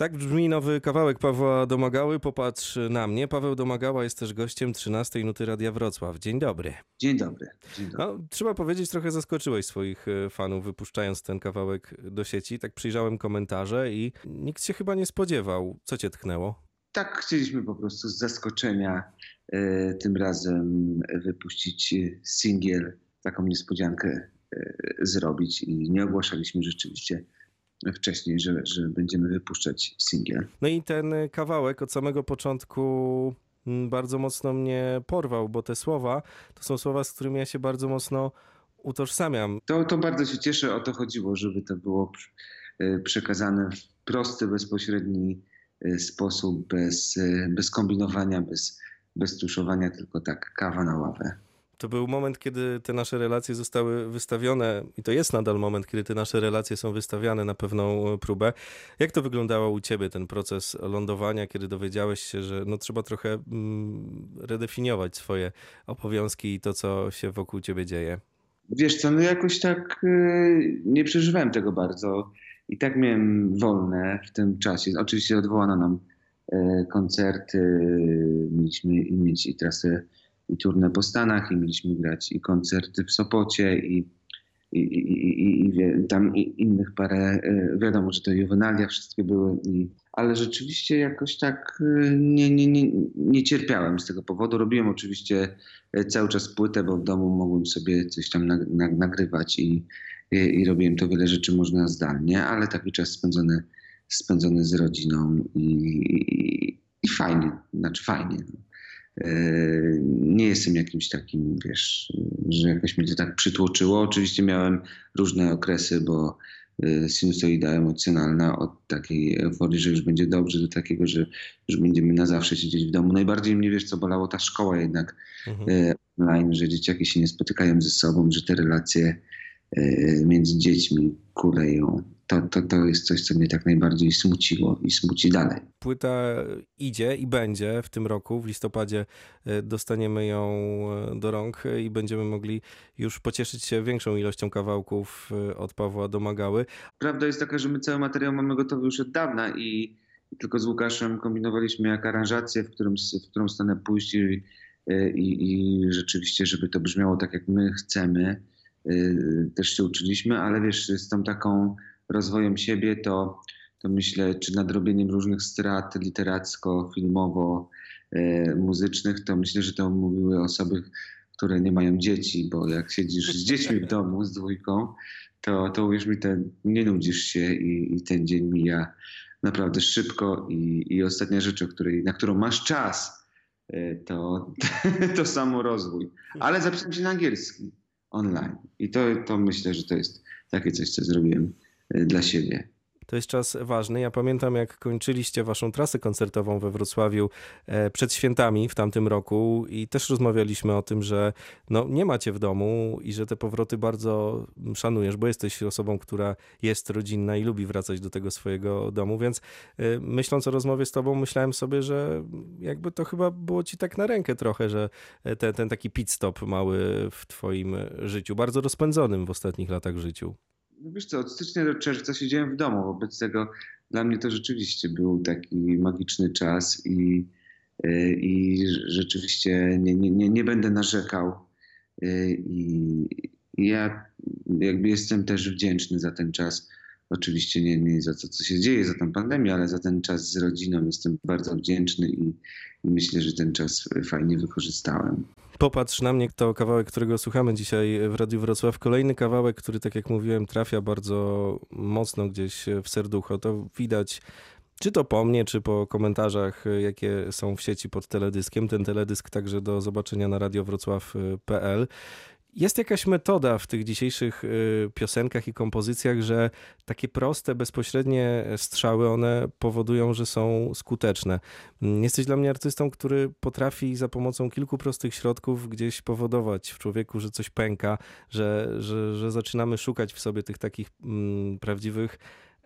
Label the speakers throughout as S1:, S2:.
S1: Tak brzmi nowy kawałek Pawła Domagały. Popatrz na mnie. Paweł Domagała jest też gościem 13 Nuty Radia Wrocław. Dzień dobry.
S2: Dzień dobry. Dzień dobry.
S1: No, trzeba powiedzieć, trochę zaskoczyłeś swoich e, fanów, wypuszczając ten kawałek do sieci. Tak przyjrzałem komentarze i nikt się chyba nie spodziewał. Co cię tknęło?
S2: Tak chcieliśmy po prostu z zaskoczenia e, tym razem wypuścić e, singiel, taką niespodziankę zrobić i nie ogłaszaliśmy rzeczywiście wcześniej, że, że będziemy wypuszczać singiel.
S1: No i ten kawałek od samego początku mm, bardzo mocno mnie porwał, bo te słowa to są słowa, z którymi ja się bardzo mocno utożsamiam.
S2: To, to bardzo się cieszę, o to chodziło, żeby to było e, przekazane w prosty, bezpośredni e, sposób, bez, e, bez kombinowania, bez, bez tuszowania, tylko tak kawa na ławę.
S1: To był moment, kiedy te nasze relacje zostały wystawione, i to jest nadal moment, kiedy te nasze relacje są wystawiane na pewną próbę. Jak to wyglądało u ciebie, ten proces lądowania, kiedy dowiedziałeś się, że no, trzeba trochę mm, redefiniować swoje obowiązki i to, co się wokół ciebie dzieje?
S2: Wiesz co, no jakoś tak y, nie przeżywałem tego bardzo. I tak miałem wolne w tym czasie. Oczywiście odwołano nam y, koncerty, mieliśmy mieć i trasę i turnę po Stanach i mieliśmy grać i koncerty w Sopocie i, i, i, i, tam innych parę, y, wiadomo, że to juwenalia wszystkie były, ale rzeczywiście jakoś tak y, nie, nie, nie, nie cierpiałem z tego powodu. Robiłem oczywiście y, cały czas płytę, bo w domu mogłem sobie coś tam nag, nag, nagrywać i, i, i robiłem to wiele rzeczy można zdalnie, ale taki czas spędzony, spędzony z rodziną i, i, i fajnie, znaczy fajnie. Nie jestem jakimś takim, wiesz, że jakoś mnie to tak przytłoczyło. Oczywiście miałem różne okresy, bo sinusoida emocjonalna od takiej euforii, że już będzie dobrze, do takiego, że już będziemy na zawsze siedzieć w domu. Najbardziej mnie, wiesz, co bolało, ta szkoła jednak mhm. online, że dzieciaki się nie spotykają ze sobą, że te relacje między dziećmi kuleją. To, to, to jest coś, co mnie tak najbardziej smuciło i smuci dalej.
S1: Płyta idzie i będzie w tym roku, w listopadzie dostaniemy ją do rąk i będziemy mogli już pocieszyć się większą ilością kawałków od Pawła Domagały.
S2: Prawda jest taka, że my cały materiał mamy gotowy już od dawna i, i tylko z Łukaszem kombinowaliśmy jak aranżację, w, którym, w którą stronę pójść i, i, i rzeczywiście, żeby to brzmiało tak, jak my chcemy. Też się uczyliśmy, ale wiesz, z tą taką rozwojem siebie, to, to myślę, czy nadrobieniem różnych strat literacko-filmowo-muzycznych, to myślę, że to mówiły osoby, które nie mają dzieci, bo jak siedzisz z dziećmi w domu, z dwójką, to, to uwierz mi, ten, nie nudzisz się i, i ten dzień mija naprawdę szybko i, i ostatnia rzecz, której, na którą masz czas, to, to samo rozwój. Ale zapisałem się na angielski online i to, to myślę, że to jest takie coś, co zrobiłem dla siebie.
S1: To jest czas ważny. Ja pamiętam, jak kończyliście waszą trasę koncertową we Wrocławiu przed świętami w tamtym roku i też rozmawialiśmy o tym, że no, nie macie w domu i że te powroty bardzo szanujesz, bo jesteś osobą, która jest rodzinna i lubi wracać do tego swojego domu, więc myśląc o rozmowie z tobą, myślałem sobie, że jakby to chyba było ci tak na rękę trochę, że ten, ten taki pit stop mały w twoim życiu, bardzo rozpędzonym w ostatnich latach życiu.
S2: Wiesz co, od stycznia do czerwca siedziałem w domu. Wobec tego dla mnie to rzeczywiście był taki magiczny czas i, i rzeczywiście nie, nie, nie będę narzekał. I, I ja jakby jestem też wdzięczny za ten czas. Oczywiście nie, nie za to, co się dzieje, za tę pandemię, ale za ten czas z rodziną jestem bardzo wdzięczny i, myślę, że ten czas fajnie wykorzystałem.
S1: Popatrz na mnie, to kawałek, którego słuchamy dzisiaj w Radiu Wrocław. Kolejny kawałek, który, tak jak mówiłem, trafia bardzo mocno gdzieś w serducho. To widać czy to po mnie, czy po komentarzach, jakie są w sieci pod teledyskiem. Ten teledysk także do zobaczenia na radiowrocław.pl. Jest jakaś metoda w tych dzisiejszych piosenkach i kompozycjach, że takie proste, bezpośrednie strzały, one powodują, że są skuteczne. Jesteś dla mnie artystą, który potrafi za pomocą kilku prostych środków gdzieś powodować w człowieku, że coś pęka, że, że, że zaczynamy szukać w sobie tych takich mm, prawdziwych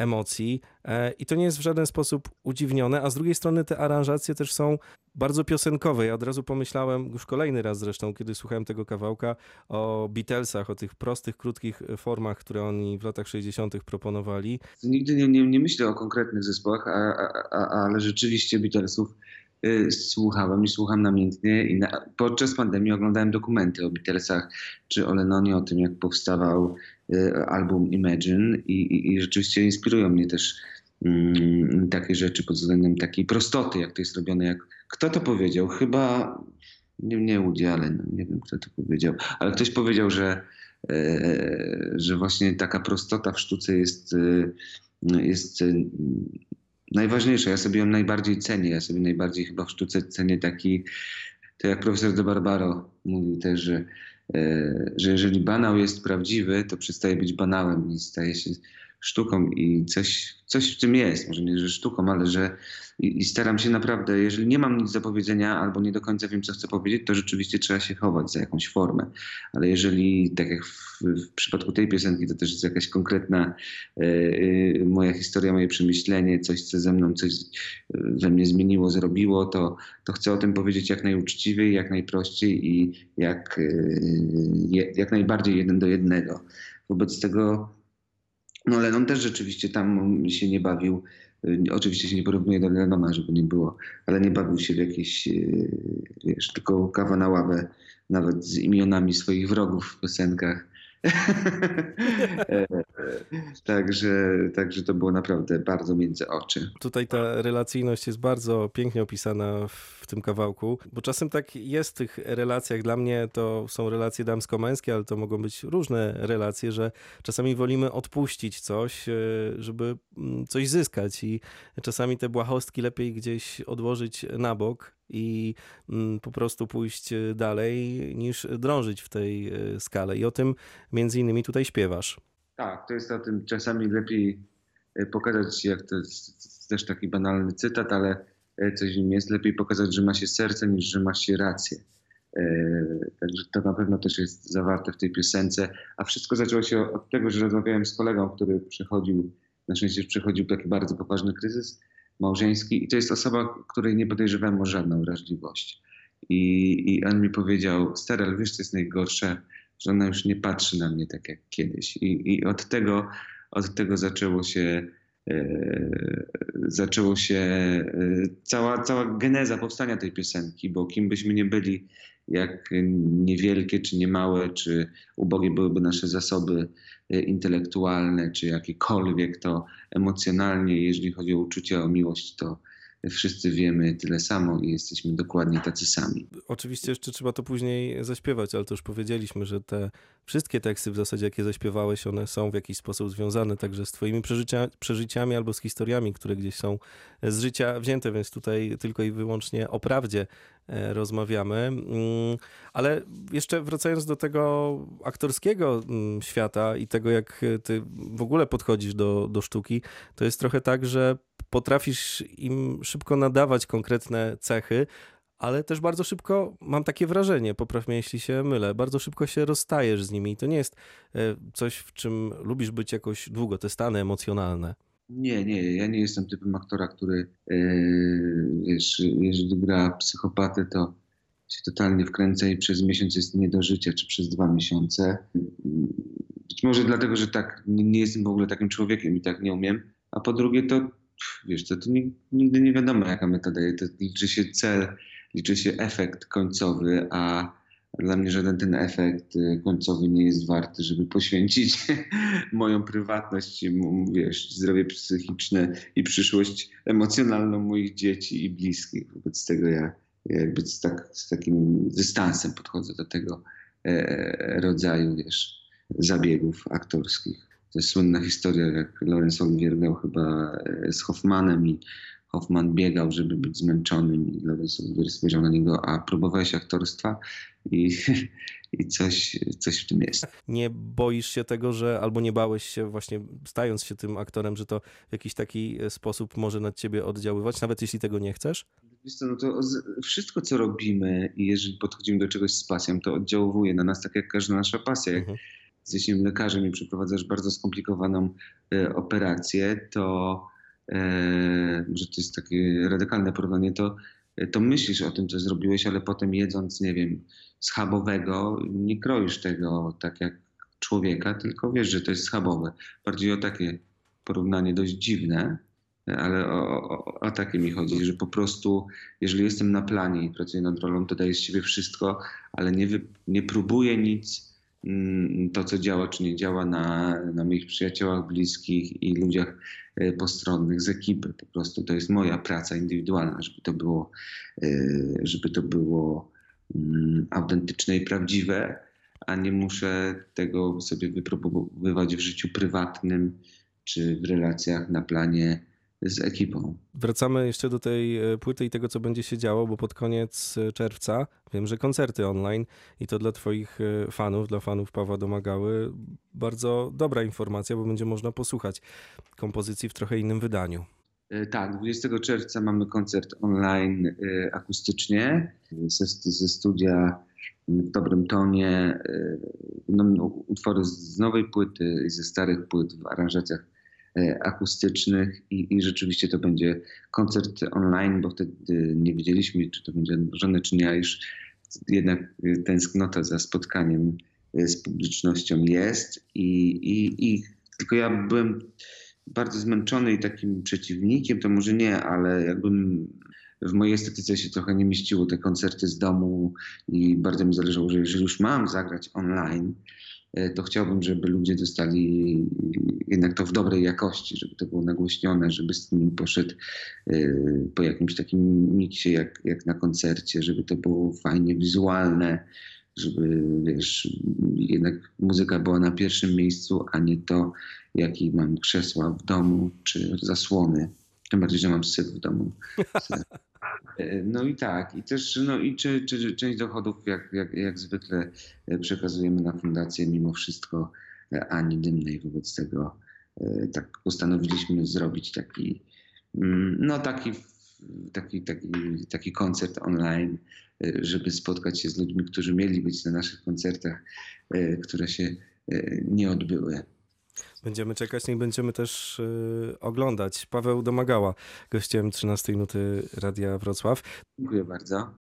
S1: emocji e, i to nie jest w żaden sposób udziwnione, a z drugiej strony te aranżacje też są bardzo piosenkowe. Ja od razu pomyślałem, już kolejny raz zresztą, kiedy słuchałem tego kawałka, o Beatlesach, o tych prostych, krótkich formach, które oni w latach 60. proponowali.
S2: Nigdy nie, nie, nie myślę o konkretnych zespołach, a, a, a, ale rzeczywiście Beatlesów słuchałem i słucham namiętnie i na, podczas pandemii oglądałem dokumenty o Beatlesach czy o Lennonie, o tym jak powstawał y, album Imagine i, i, i rzeczywiście inspirują mnie też mm, takie rzeczy pod względem takiej prostoty, jak to jest robione, jak kto to powiedział? Chyba nie, nie Woody nie wiem kto to powiedział, ale ktoś powiedział, że, e, że właśnie taka prostota w sztuce jest, e, jest e, najważniejsza. Ja sobie ją najbardziej cenię. Ja sobie najbardziej chyba w sztuce cenię taki, to jak profesor de Barbaro mówił też, że, e, że jeżeli banał jest prawdziwy, to przestaje być banałem i staje się sztuką i coś, coś w tym jest. Może nie, że sztuką, ale że i, i, staram się naprawdę, jeżeli nie mam nic do powiedzenia albo nie do końca wiem, co chcę powiedzieć, to rzeczywiście trzeba się chować za jakąś formę. Ale jeżeli, tak jak w, w przypadku tej piosenki, to też jest jakaś konkretna e, e, moja historia, moje przemyślenie, coś, co ze mną coś we mnie zmieniło, zrobiło, to, to chcę o tym powiedzieć jak najuczciwiej, jak najprościej i jak, e, jak najbardziej jeden do jednego. Wobec tego no Lennon też rzeczywiście tam się nie bawił. Y, oczywiście się nie porównuje do Lennona, żeby nie było, ale nie bawił się w jakieś, y, wiesz, tylko kawa na ławę, nawet z imionami swoich wrogów w piosenkach. także, także to było naprawdę bardzo między oczy.
S1: Tutaj ta relacyjność jest bardzo pięknie opisana w tym kawałku, bo czasem tak jest w tych relacjach. Dla mnie to są relacje damsko-męskie, ale to mogą być różne relacje, że czasami wolimy odpuścić coś, e, żeby mm, coś zyskać i czasami te błahostki lepiej gdzieś odłożyć na bok, i mm, po prostu pójść dalej, niż drążyć w tej e, skale. I o tym między innymi tutaj śpiewasz.
S2: Tak, to jest o tym czasami lepiej e, pokazać, jak to jest też taki banalny cytat, ale coś w nim jest, lepiej pokazać, że ma się serce, niż że ma się rację. Także to na pewno też jest zawarte w tej piosence. A wszystko zaczęło się od tego, że rozmawiałem z kolegą, który przechodził, na szczęście przechodził taki bardzo poważny kryzys małżeński i to jest osoba, której nie podejrzewam o żadną wrażliwość. I, I on mi powiedział, stary, ale wiesz, co jest najgorsze, że ona już nie patrzy na mnie tak jak kiedyś. I, i od, tego, od tego zaczęło się e, zaczęło się e, cała, cała geneza powstania tej piosenki, bo kim byśmy nie byli, jak niewielkie czy niemałe, czy ubogie byłyby nasze zasoby e, intelektualne, czy jakiekolwiek, to emocjonalnie, jeżeli chodzi o uczucie, o miłość, to wszyscy wiemy tyle samo i jesteśmy dokładnie tacy sami.
S1: Oczywiście jeszcze trzeba to później zaśpiewać, ale to już powiedzieliśmy, że te wszystkie teksty w zasadzie, jakie zaśpiewałeś, one są w jakiś sposób związane także z twoimi przeżycia, przeżyciami albo z historiami, które gdzieś są z życia wzięte, więc tutaj tylko i wyłącznie o prawdzie e, rozmawiamy. Mm, ale jeszcze wracając do tego aktorskiego mm, świata i tego, jak ty w ogóle podchodzisz do, do sztuki, to jest trochę tak, że potrafisz im szybko nadawać konkretne cechy, ale też bardzo szybko, mam takie wrażenie, popraw mnie jeśli się mylę, bardzo szybko się rozstajesz z nimi i to nie jest e, coś, w czym lubisz być jakoś długo, te stany emocjonalne.
S2: Nie, nie, ja nie jestem typem aktora, który yy, wiesz, jeżeli gra psychopatę, to się totalnie wkręca i przez miesiąc jest nie do życia, czy przez dwa miesiące. Być może dlatego, że tak nie, nie jestem w ogóle takim człowiekiem i tak nie umiem, a po drugie to wiesz, to, to nigdy nie wiadomo, jaka metoda. To liczy się cel, liczy się efekt końcowy, a dla mnie żaden ten efekt y, końcowy nie jest warty, żeby poświęcić moją prywatność, wiesz, zdrowie psychiczne i przyszłość emocjonalną moich dzieci i bliskich. Wobec tego ja, jakby z, tak, z takim dystansem podchodzę do tego e, rodzaju, wiesz, zabiegów aktorskich. To jest słynna historia, jak Laurence Olivier grał chyba e, z Hoffmanem i Hoffman biegał, żeby być zmęczonym i Laurence Olivier spojrzał na niego, a próbowałeś aktorstwa i, i coś, coś w tym jest.
S1: Nie boisz się tego, że albo nie bałeś się właśnie stając się tym aktorem, że to w jakiś taki e, sposób może na ciebie oddziaływać, nawet jeśli tego nie chcesz?
S2: Wiesz co, no to wszystko, co robimy i jeżeli podchodzimy do czegoś z pasją, to oddziałuje na nas tak jak każda nasza pasja. Jak mhm jesteś lekarzem i przeprowadzasz bardzo skomplikowaną operację, to może to jest takie radykalne porównanie, to, to myślisz o tym, co zrobiłeś, ale potem jedząc, nie wiem, schabowego, nie kroisz tego tak jak człowieka, tylko wiesz, że to jest schabowe. Bardziej o takie porównanie dość dziwne, ale o, o, o, takie mi chodzi, że po prostu, jeżeli jestem na planie i pracuję nad rolą, to daję z siebie wszystko, ale nie, wy, nie próbuję nic, to co działa czy nie działa na, na moich przyjaciołach, bliskich i ludziach e, postronnych z ekipy. Po prostu to jest moja praca indywidualna, żeby to było, e, żeby to było mm, autentyczne i prawdziwe, a nie muszę tego sobie wypróbowywać w życiu prywatnym czy w relacjach na planie z ekipą.
S1: Wracamy jeszcze do tej e, płyty i tego, co będzie się działo, bo pod koniec e, czerwca wiem, że koncerty online i to dla Twoich e, fanów, dla fanów Pawła Domagały, bardzo dobra informacja, bo będzie można posłuchać kompozycji w trochę innym wydaniu.
S2: Tak, 20 czerwca mamy koncert online akustycznie ze, ze studia w dobrym tonie. No, utwory z nowej płyty i ze starych płyt w aranżacjach akustycznych i, i rzeczywiście to będzie koncert online, bo wtedy nie wiedzieliśmy, czy to będzie odmrożone, czy nie, a już jednak tęsknota za spotkaniem e, z publicznością jest i, i, i tylko ja byłem bardzo zmęczony i takim przeciwnikiem, to może nie, ale jakbym w mojej estetyce się trochę nie mieściło te koncerty z domu i bardzo mi zależało, że jeżeli już mam zagrać online, E, to chciałbym, żeby ludzie dostali jednak to w dobrej jakości, żeby to było nagłośnione, żeby z tym poszedł e, po jakimś takim miksie jak, jak na koncercie, żeby to było fajnie wizualne, żeby wiesz, jednak muzyka była na pierwszym miejscu, a nie to, jaki mam krzesła w domu czy zasłony. Tym bardziej, że mam syf w domu. E, no i tak, i też no i czy, czy, część dochodów jak, jak, jak zwykle e, przekazujemy na fundację mimo wszystko e, ani dymnej. Wobec tego tak postanowiliśmy zrobić taki, mm, no taki, taki, taki, taki koncert online, żeby spotkać się z ludźmi, którzy mieli być na naszych koncertach, które się nie odbyły.
S1: Będziemy czekać, i będziemy też y, oglądać. Paweł Domagała, gościem 13 minuty Radia Wrocław.
S2: Dziękuję bardzo.